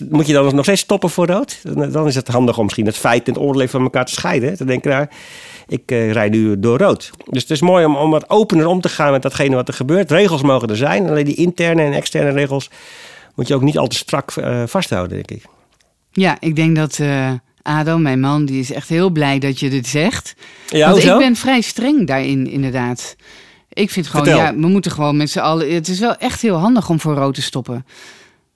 moet je dan nog steeds stoppen voor rood? Dan, is het handig om misschien het feit en het oordeel van elkaar te scheiden. Te denken, nou, ik eh, rijd nu door rood. Dus het is mooi om, om wat opener om te gaan met datgene wat er gebeurt. Regels mogen er zijn. Alleen die interne en externe regels moet je ook niet al te strak eh, vasthouden, denk ik. Ja, ik denk dat eh, Adam, mijn man, die is echt heel blij dat je dit zegt. Ja, Want hoezo? ik ben vrij streng daarin, inderdaad. Ik vind gewoon, Vertel. ja, we moeten gewoon met z'n allen... Het is wel echt heel handig om voor rood te stoppen.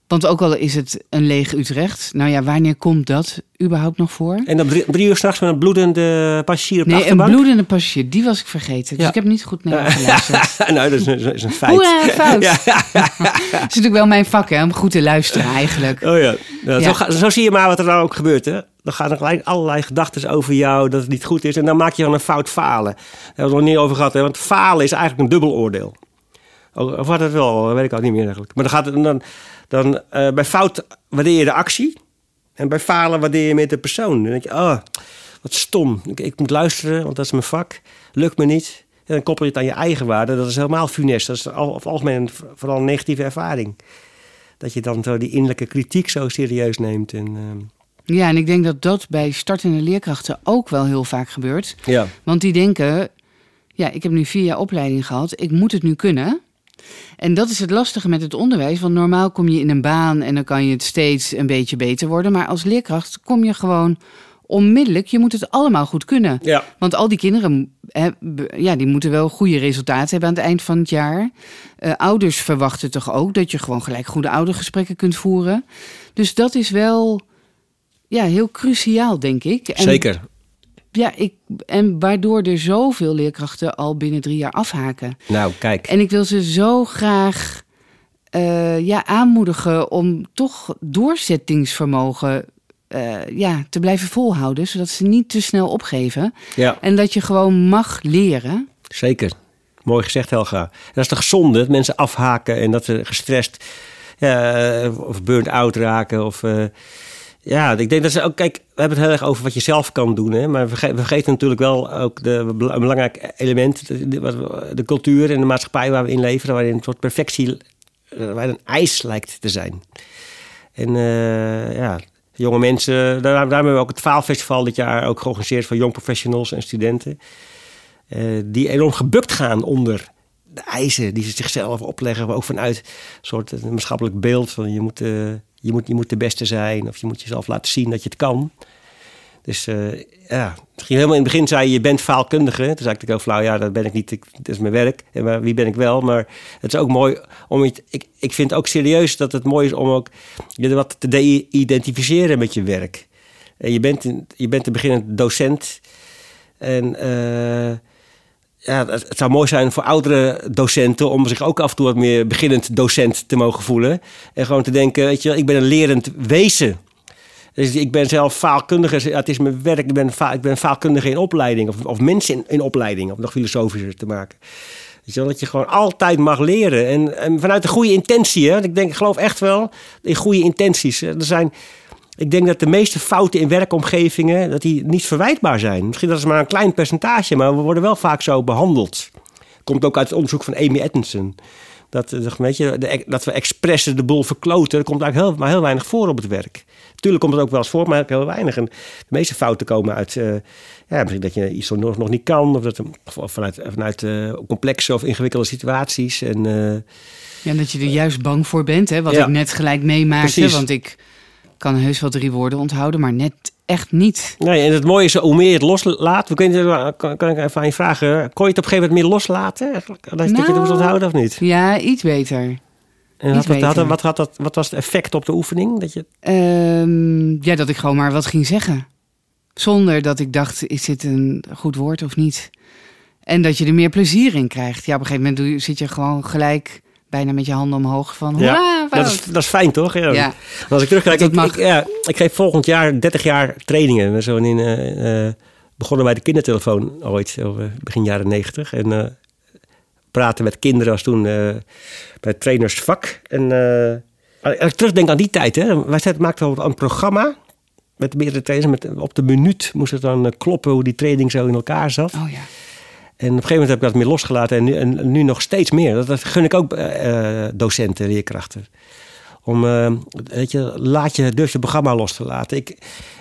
Want ook al is het een leeg Utrecht... Nou ja, wanneer komt dat überhaupt nog voor? En dan drie, drie uur s'nachts met een bloedende passagier op de Nee, een bloedende passagier, die was ik vergeten. Dus Ja. ik heb niet goed naar geluisterd. [LAUGHS] nou, dat is een, dat is een feit. Hoera, [LAUGHS] fout. Ja, [LAUGHS] Het is natuurlijk wel mijn vak, hè, om goed te luisteren eigenlijk. Oh ja. Zo, ga- zo zie je maar wat er nou ook gebeurt. Hè? Dan gaan er gelijk allerlei gedachten over jou dat het niet goed is. En dan maak je dan een fout falen. Daar hebben we het nog niet over gehad. Hè? Want falen is eigenlijk een dubbel oordeel. Of wat het wel, weet ik al niet meer eigenlijk. Maar dan gaat het dan, dan eh, bij fout waardeer je de actie. En bij falen waardeer je met de persoon. Dan denk je, oh, wat stom. Ik, ik moet luisteren, want dat is mijn vak. Lukt me niet. En dan koppel je het aan je eigen waarde. Dat is helemaal funest. Dat is al, algemeen een- vooral een negatieve ervaring. Dat je dan zo die innerlijke kritiek zo serieus neemt. En, ehm, Ja, en ik denk dat dat bij startende leerkrachten ook wel heel vaak gebeurt. ja. Want die denken, ja, ik heb nu vier jaar opleiding gehad, ik moet het nu kunnen. En dat is het lastige met het onderwijs, want normaal kom je in een baan en dan kan je het steeds een beetje beter worden. Maar als leerkracht kom je gewoon onmiddellijk, je moet het allemaal goed kunnen. Ja. Want al die kinderen, ja, die moeten wel goede resultaten hebben aan het eind van het jaar. Eh, ouders verwachten toch ook dat je gewoon gelijk goede oudergesprekken kunt voeren. Dus dat is wel ja, heel cruciaal, denk ik. En, Zeker. Ja, ik, en waardoor er zoveel leerkrachten al binnen drie jaar afhaken. Nou, kijk. En ik wil ze zo graag eh, ja, aanmoedigen om toch doorzettingsvermogen eh, ja, te blijven volhouden, zodat ze niet te snel opgeven. Ja, En dat je gewoon mag leren. zeker. Mooi gezegd, Helga. En dat is toch gezonde, dat mensen afhaken en dat ze gestrest ja, of burnt out raken. Of, eh, ja, ik denk dat ze ook... Kijk, we hebben het heel erg over wat je zelf kan doen. Hè, maar we verge- we vergeten natuurlijk wel ook de, een belangrijk element. De, de, cultuur en de maatschappij waar we in leven. Waarin een soort perfectie, eh, waar een ijs lijkt te zijn. En eh, ja, jonge mensen... Daar, daarom hebben we ook het Faalfestival dit jaar ook georganiseerd... voor jong professionals en studenten. eh, die enorm gebukt gaan onder de eisen die ze zichzelf opleggen. Ook vanuit een soort maatschappelijk beeld van je moet, je, moet, je moet de beste zijn. Of je moet jezelf laten zien dat je het kan. Dus eh, ja, misschien helemaal in het begin zei je, je bent faalkundige. Toen zei ik ook flauw, ja, dat ben ik niet. Ik, dat is mijn werk. En maar wie ben ik wel? Maar het is ook mooi om... het- Ik, ik vind ook serieus dat het mooi is om ook je wat te de-identificeren met je werk. En je bent, je bent een beginnend docent. En eh, ja, het, zou mooi zijn voor oudere docenten om zich ook af en toe wat meer beginnend docent te mogen voelen. En gewoon te denken, weet je ik ben een lerend wezen. Dus ik ben zelf faalkundige, ja, het is mijn werk, ik ben, fa- ik ben in opleiding. Of, of mensen in, in opleiding, om nog filosofischer te maken. Weet je dat je gewoon altijd mag leren. En, en vanuit een goede intentie. Hè? Ik denk, ik geloof echt wel in goede intenties. Er zijn, ik denk dat de meeste fouten in werkomgevingen dat die niet verwijtbaar zijn. Misschien dat is maar een klein percentage, maar we worden wel vaak zo behandeld. Komt ook uit het onderzoek van Amy Atkinson. Dat, eh, weet je, dat we expres de boel verkloten, dat komt eigenlijk heel, maar heel weinig voor op het werk. Tuurlijk komt het ook wel eens voor, maar heel weinig. En de meeste fouten komen uit eh, ja, misschien dat je iets nog, nog niet kan, of, dat, of vanuit, vanuit eh, complexe of ingewikkelde situaties. En, Ja, en dat je er juist bang voor bent, hè, wat Ja. ik net gelijk meemaakte. Precies. Want ik kan heus wel drie woorden onthouden, maar net echt niet. Nee, en het mooie is, hoe meer je het loslaat... Weet niet, kan, kan ik even aan je vragen... Kon je het op een gegeven moment meer loslaten? eigenlijk? Dat, dat je het Nou. moest onthouden of niet? Ja, iets beter. En had- wat, had dat, wat was het effect op de oefening? Dat je, Ehm, ja, dat ik gewoon maar wat ging zeggen. Zonder dat ik dacht, is dit een goed woord of niet? En dat je er meer plezier in krijgt. Ja, op een gegeven moment doe je, zit je gewoon gelijk bijna met je handen omhoog van... Ja, dat, is, dat is fijn, toch? Ja. Ja. Als ik terugkijk, ik, ik, ja, ik geef volgend jaar 30 jaar trainingen. Zo in, eh, eh, begonnen bij de kindertelefoon ooit, eh, begin jaren 90. En praten met kinderen was toen bij het trainersvak. En als ik terugdenk aan die tijd, hè, wij maakten een programma met meerdere trainers. Met, op de minuut moest het dan kloppen hoe die training zo in elkaar zat. Oh ja. En op een gegeven moment heb ik dat meer losgelaten en nu, en nu nog steeds meer. Dat, gun ik ook eh, docenten, leerkrachten. Om, eh, weet je, laat je, durf je programma los te laten. Ik,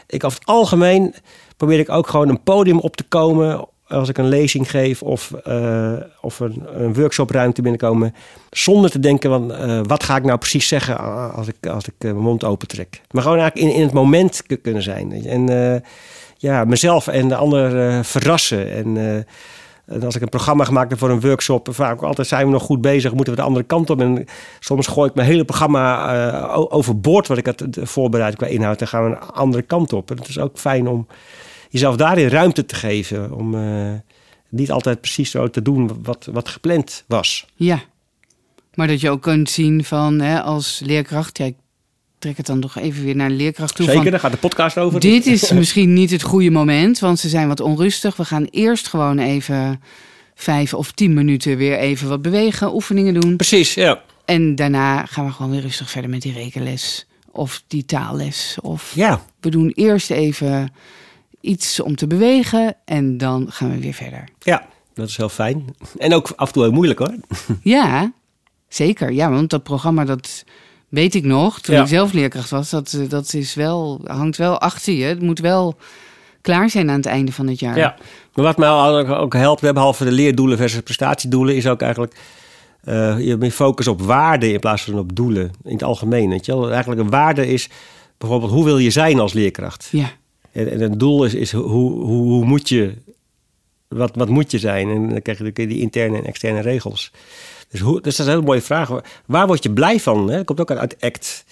ik over het algemeen probeer ik ook gewoon een podium op te komen als ik een lezing geef of, of een, een workshopruimte binnenkomen. Zonder te denken van wat ga ik nou precies zeggen als ik, als ik mijn mond open trek. Maar gewoon eigenlijk in, in het moment kunnen zijn. En ja, mezelf en de ander verrassen. En en als ik een programma gemaakt heb voor een workshop, vaak altijd zijn we nog goed bezig, moeten we de andere kant op. En soms gooi ik mijn hele programma eh, o- overboord wat ik had eh, voorbereid qua inhoud. En gaan we een andere kant op. En het is ook fijn om jezelf daarin ruimte te geven. Om eh, niet altijd precies zo te doen wat, wat gepland was. Ja. Maar dat je ook kunt zien van, hè, als leerkracht... Ja, trek het dan nog even weer naar de leerkracht toe. Zeker, van, daar gaat de podcast over. Dit is [LAUGHS] misschien niet het goede moment, want ze zijn wat onrustig. We gaan eerst gewoon even vijf of tien minuten weer even wat bewegen, oefeningen doen. Precies, ja. En daarna gaan we gewoon weer rustig verder met die rekenles of die taalles. Of Ja, we doen eerst even iets om te bewegen en dan gaan we weer verder. ja, dat is heel fijn. En ook af en toe heel moeilijk hoor. Ja, zeker. Ja, want dat programma, dat weet ik nog, toen Ja. ik zelf leerkracht was, dat, eh, dat is wel, hangt wel achter je. Het moet wel klaar zijn aan het einde van het jaar. Ja. Maar wat mij ook- helpt, we hebben behalve de leerdoelen versus prestatiedoelen, is ook eigenlijk eh, je meer focus op waarde in plaats van op doelen in het algemeen. Weet je wel? Eigenlijk een waarde is bijvoorbeeld hoe wil je zijn als leerkracht? Ja. En, en het doel is, is hoe, hoe, hoe moet je, wat, wat moet je zijn? En dan krijg je die- die interne en externe regels. Dus, dus dat is een hele mooie vraag. Waar word je blij van? Hè? Dat komt ook uit ACT.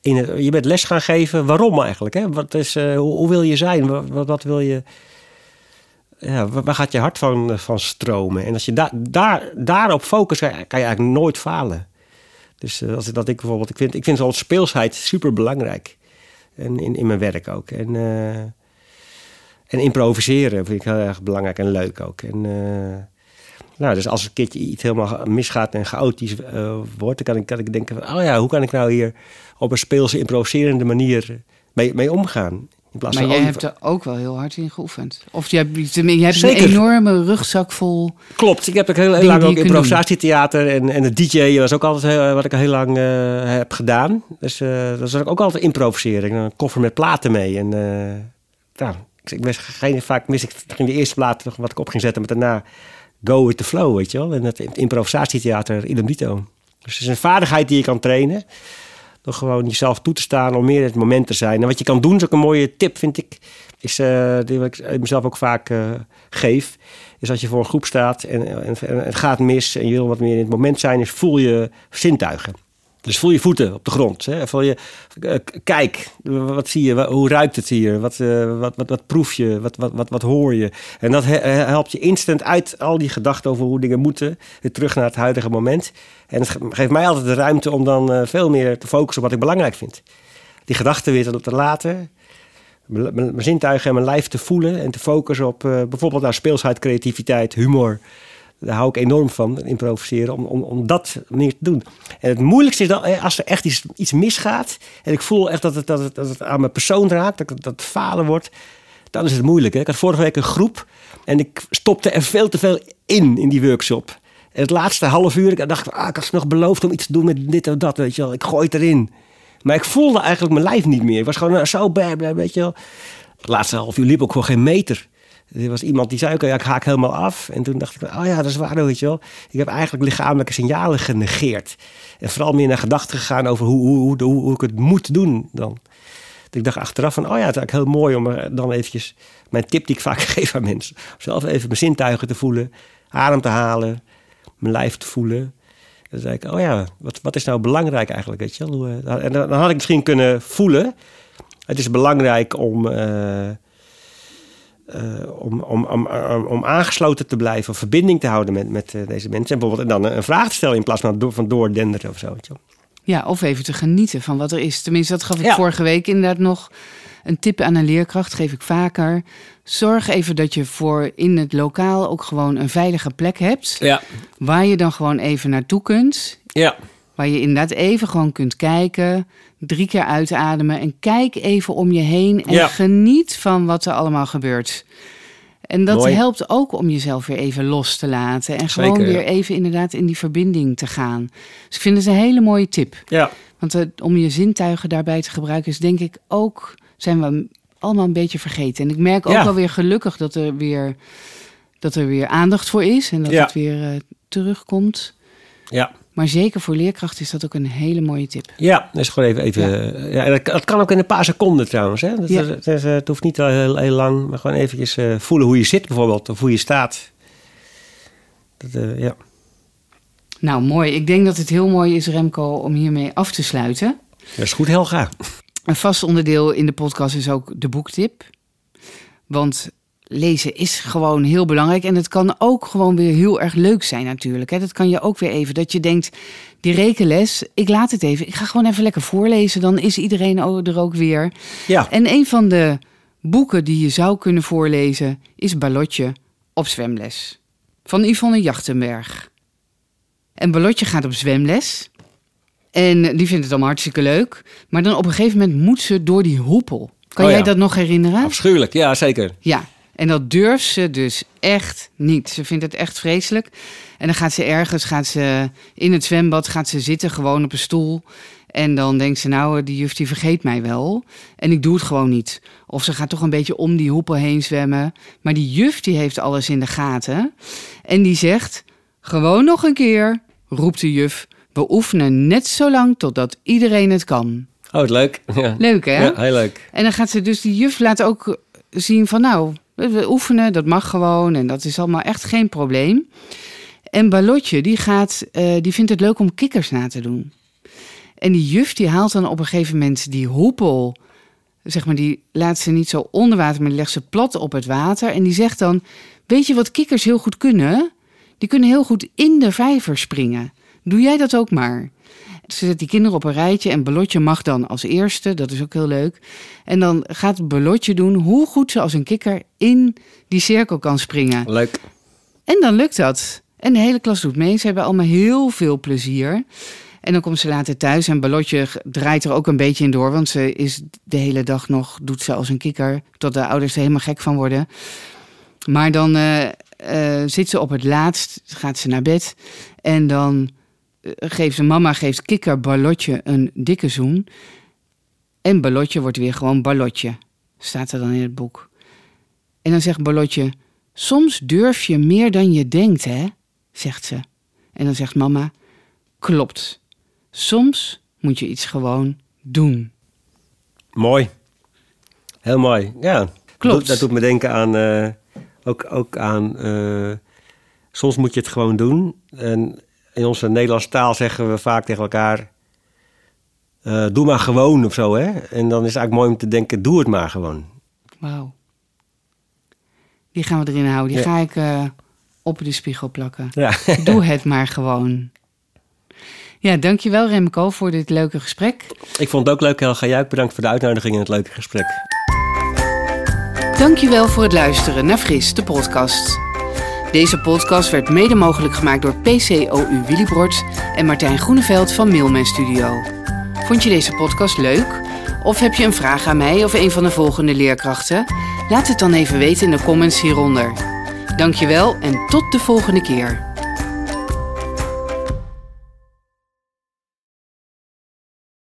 In je bent les gaan geven. Waarom eigenlijk? Hè? Wat is, eh, hoe, wil je zijn? Wat, wat, wil je... Ja, waar gaat je hart van, van stromen? En als je daar daar, daarop focust, kan je kan je eigenlijk nooit falen. Dus eh, als ik, dat ik bijvoorbeeld, ik vind, ik vind zo'n speelsheid super belangrijk. En in, in mijn werk ook. En, eh, en improviseren vind ik heel erg belangrijk en leuk ook. En, eh, nou, dus als een keertje iets helemaal misgaat en chaotisch eh, wordt, dan kan ik, kan ik denken van, oh ja, hoe kan ik nou hier op een speelse, improviserende manier mee, mee omgaan? In plaats Maar jij hebt er ook wel heel hard in geoefend. Of je hebt, je hebt Zeker. een enorme rugzak vol. Klopt, ik heb ook heel, lang ook improvisatietheater en, en het DJ was ook altijd heel, wat ik al heel lang eh, heb gedaan. Dus eh dat was ook altijd improviseren. Ik een koffer met platen mee. En eh, nou, ik, ik wist geen, vaak mis ik ging de eerste plaat nog wat ik op ging zetten, maar daarna go with the flow, weet je wel. En het improvisatietheater idem dito. Dus het is een vaardigheid die je kan trainen. Door gewoon jezelf toe te staan om meer in het moment te zijn. En wat je kan doen, is ook een mooie tip, vind ik. Is, eh, die ik mezelf ook vaak eh, geef. Is als je voor een groep staat en, en, en het gaat mis en je wil wat meer in het moment zijn, is voel je zintuigen. Dus voel je voeten op de grond. Hè? Voel je, eh, kijk, wat zie je? Hoe ruikt het hier? Wat, eh, wat, wat, wat proef je? Wat, wat, wat, wat hoor je? En dat he- helpt je instant uit al die gedachten over hoe dingen moeten. Weer terug naar het huidige moment. En het ge- geeft mij altijd de ruimte om dan eh, veel meer te focussen op wat ik belangrijk vind. Die gedachten weer te, te laten. Mijn zintuigen en mijn lijf te voelen. En te focussen op bijvoorbeeld nou, speelsheid, creativiteit, humor. Daar hou ik enorm van, improviseren, om, om, om dat meer te doen. En het moeilijkste is dan, als er echt iets, iets misgaat... en ik voel echt dat het, dat het, dat het aan mijn persoon raakt, dat, dat het falen wordt... dan is het moeilijk. Hè? Ik had vorige week een groep en ik stopte er veel te veel in, in die workshop. En het laatste half uur, ik dacht, ah, ik had nog beloofd om iets te doen met dit en dat, weet je wel. Ik gooi het erin. Maar ik voelde eigenlijk mijn lijf niet meer. Ik was gewoon eh, zo bij, weet je wel. Het laatste half uur liep ook gewoon geen meter. Er was iemand die zei ook, ik haak helemaal af. En toen dacht ik, oh ja, dat is waar, weet je wel. Ik heb eigenlijk lichamelijke signalen genegeerd. En vooral meer naar gedachten gegaan over hoe, hoe, hoe, hoe, ik het moet doen dan. Dus ik dacht achteraf van, oh ja, het is eigenlijk heel mooi om dan eventjes... Mijn tip die ik vaak [LAUGHS] geef aan mensen. Zelf even mijn zintuigen te voelen. Adem te halen. Mijn lijf te voelen. En dan zei ik, oh ja, wat, wat is nou belangrijk eigenlijk, weet je wel? Eh, En dan dan had ik misschien kunnen voelen... Het is belangrijk om... eh, eh, om, om, om, om, om aangesloten te blijven, of verbinding te houden met, met eh, deze mensen. En bijvoorbeeld en dan een, een vraag te stellen in plaats van, door, van doordenderen of zo. Ja, of even te genieten van wat er is. Tenminste, dat gaf ik Ja. vorige week inderdaad nog. Een tip aan een leerkracht geef ik vaker. Zorg even dat je voor in het lokaal ook gewoon een veilige plek hebt. Ja. Waar je dan gewoon even naartoe kunt. Ja. Waar je inderdaad even gewoon kunt kijken. Drie keer uitademen. En kijk even om je heen. En Ja. geniet van wat er allemaal gebeurt. En dat Mooi. helpt ook om jezelf weer even los te laten. En gewoon Zeker, ja. weer even inderdaad in die verbinding te gaan. Dus ik vind het een hele mooie tip. Ja. Want om je zintuigen daarbij te gebruiken is denk ik ook... zijn we allemaal een beetje vergeten. En ik merk ook Ja. wel weer gelukkig dat er weer, dat er weer aandacht voor is. En dat Ja. het weer eh, terugkomt. Ja. Maar zeker voor leerkrachten is dat ook een hele mooie tip. Ja, dat is gewoon even. even ja. en dat, dat kan ook in een paar seconden trouwens. Hè? Dat, Ja. dat- dat is, eh, het hoeft niet heel, heel lang, maar gewoon eventjes eh, voelen hoe je zit bijvoorbeeld, of hoe je staat. Dat, eh, ja. Nou, mooi. Ik denk dat het heel mooi is, Remco, om hiermee af te sluiten. dat is goed, Helga. Een vast onderdeel in de podcast is ook de boektip. Want lezen is gewoon heel belangrijk. En het kan ook gewoon weer heel erg leuk zijn natuurlijk. Dat kan je ook weer even. Dat je denkt, die rekenles, ik laat het even. Ik ga gewoon even lekker voorlezen. Dan is iedereen er ook weer. Ja, En een van de boeken die je zou kunnen voorlezen... is Ballotje op zwemles. Van Yvonne Jachtenberg. En Ballotje gaat op zwemles... En die vindt het allemaal hartstikke leuk. Maar dan op een gegeven moment moet ze door die hoepel. Kan Oh ja. jij dat nog herinneren? afschuwelijk. Ja, zeker. Ja. En dat durft ze dus echt niet. Ze vindt het echt vreselijk. En dan gaat ze ergens, gaat ze in het zwembad, gaat ze zitten gewoon op een stoel. En dan denkt ze, nou, die juf die vergeet mij wel. En ik doe het gewoon niet. Of ze gaat toch een beetje om die hoepel heen zwemmen. Maar die juf die heeft alles in de gaten. En die zegt, gewoon nog een keer, roept de juf. We oefenen net zo lang totdat iedereen het kan. Oh, leuk. [LAUGHS] Ja. Leuk hè? Ja, heel leuk. En dan gaat ze dus, die juf laat ook zien van nou, we oefenen, dat mag gewoon en dat is allemaal echt geen probleem. En Balotje, die, gaat, uh, die vindt het leuk om kikkers na te doen. En die juf die haalt dan op een gegeven moment die hoepel, zeg maar, die laat ze niet zo onder water, maar die legt ze plat op het water. En die zegt dan, weet je wat kikkers heel goed kunnen? Die kunnen heel goed in de vijver springen. Doe jij dat ook maar. Ze zet die kinderen op een rijtje en Belotje mag dan als eerste, dat is ook heel leuk. En dan gaat Belotje doen hoe goed ze als een kikker in die cirkel kan springen. Leuk. En dan lukt dat. En de hele klas doet mee. Ze hebben allemaal heel veel plezier. En dan komt ze later thuis en Balotje draait er ook een beetje in door. Want ze is de hele dag nog, doet ze als een kikker. Tot de ouders er helemaal gek van worden. Maar dan uh, uh, zit ze op het laatst, gaat ze naar bed. En dan geeft ze, mama geeft kikker Balotje een dikke zoen. En Balotje wordt weer gewoon Balotje. Staat er dan in het boek. En dan zegt Balotje, soms durf je meer dan je denkt, hè? Zegt ze. En dan zegt mama, klopt. Soms moet je iets gewoon doen. Mooi. Heel mooi, ja. Klopt. Dat, dat doet me denken aan... Uh, ook, ook aan... Uh, soms moet je het gewoon doen. En in onze Nederlandse taal zeggen we vaak tegen elkaar... Uh, doe maar gewoon of zo, hè. En dan is het eigenlijk mooi om te denken, doe het maar gewoon. Wauw. Die gaan we erin houden. Die ja. ga ik op de spiegel plakken. Ja. [LAUGHS] Doe het maar gewoon. Ja, dankjewel Remco voor dit leuke gesprek. Ik vond het ook leuk, Helga. Jij bedankt voor de uitnodiging en het leuke gesprek. Dankjewel voor het luisteren naar Fris, de podcast. Deze podcast werd mede mogelijk gemaakt door PCOU Willibrord en Martijn Groeneveld van Mailman Studio. Vond je deze podcast leuk? Of heb je een vraag aan mij of een van de volgende leerkrachten? Laat het dan even weten in de comments hieronder. Dankjewel en tot de volgende keer.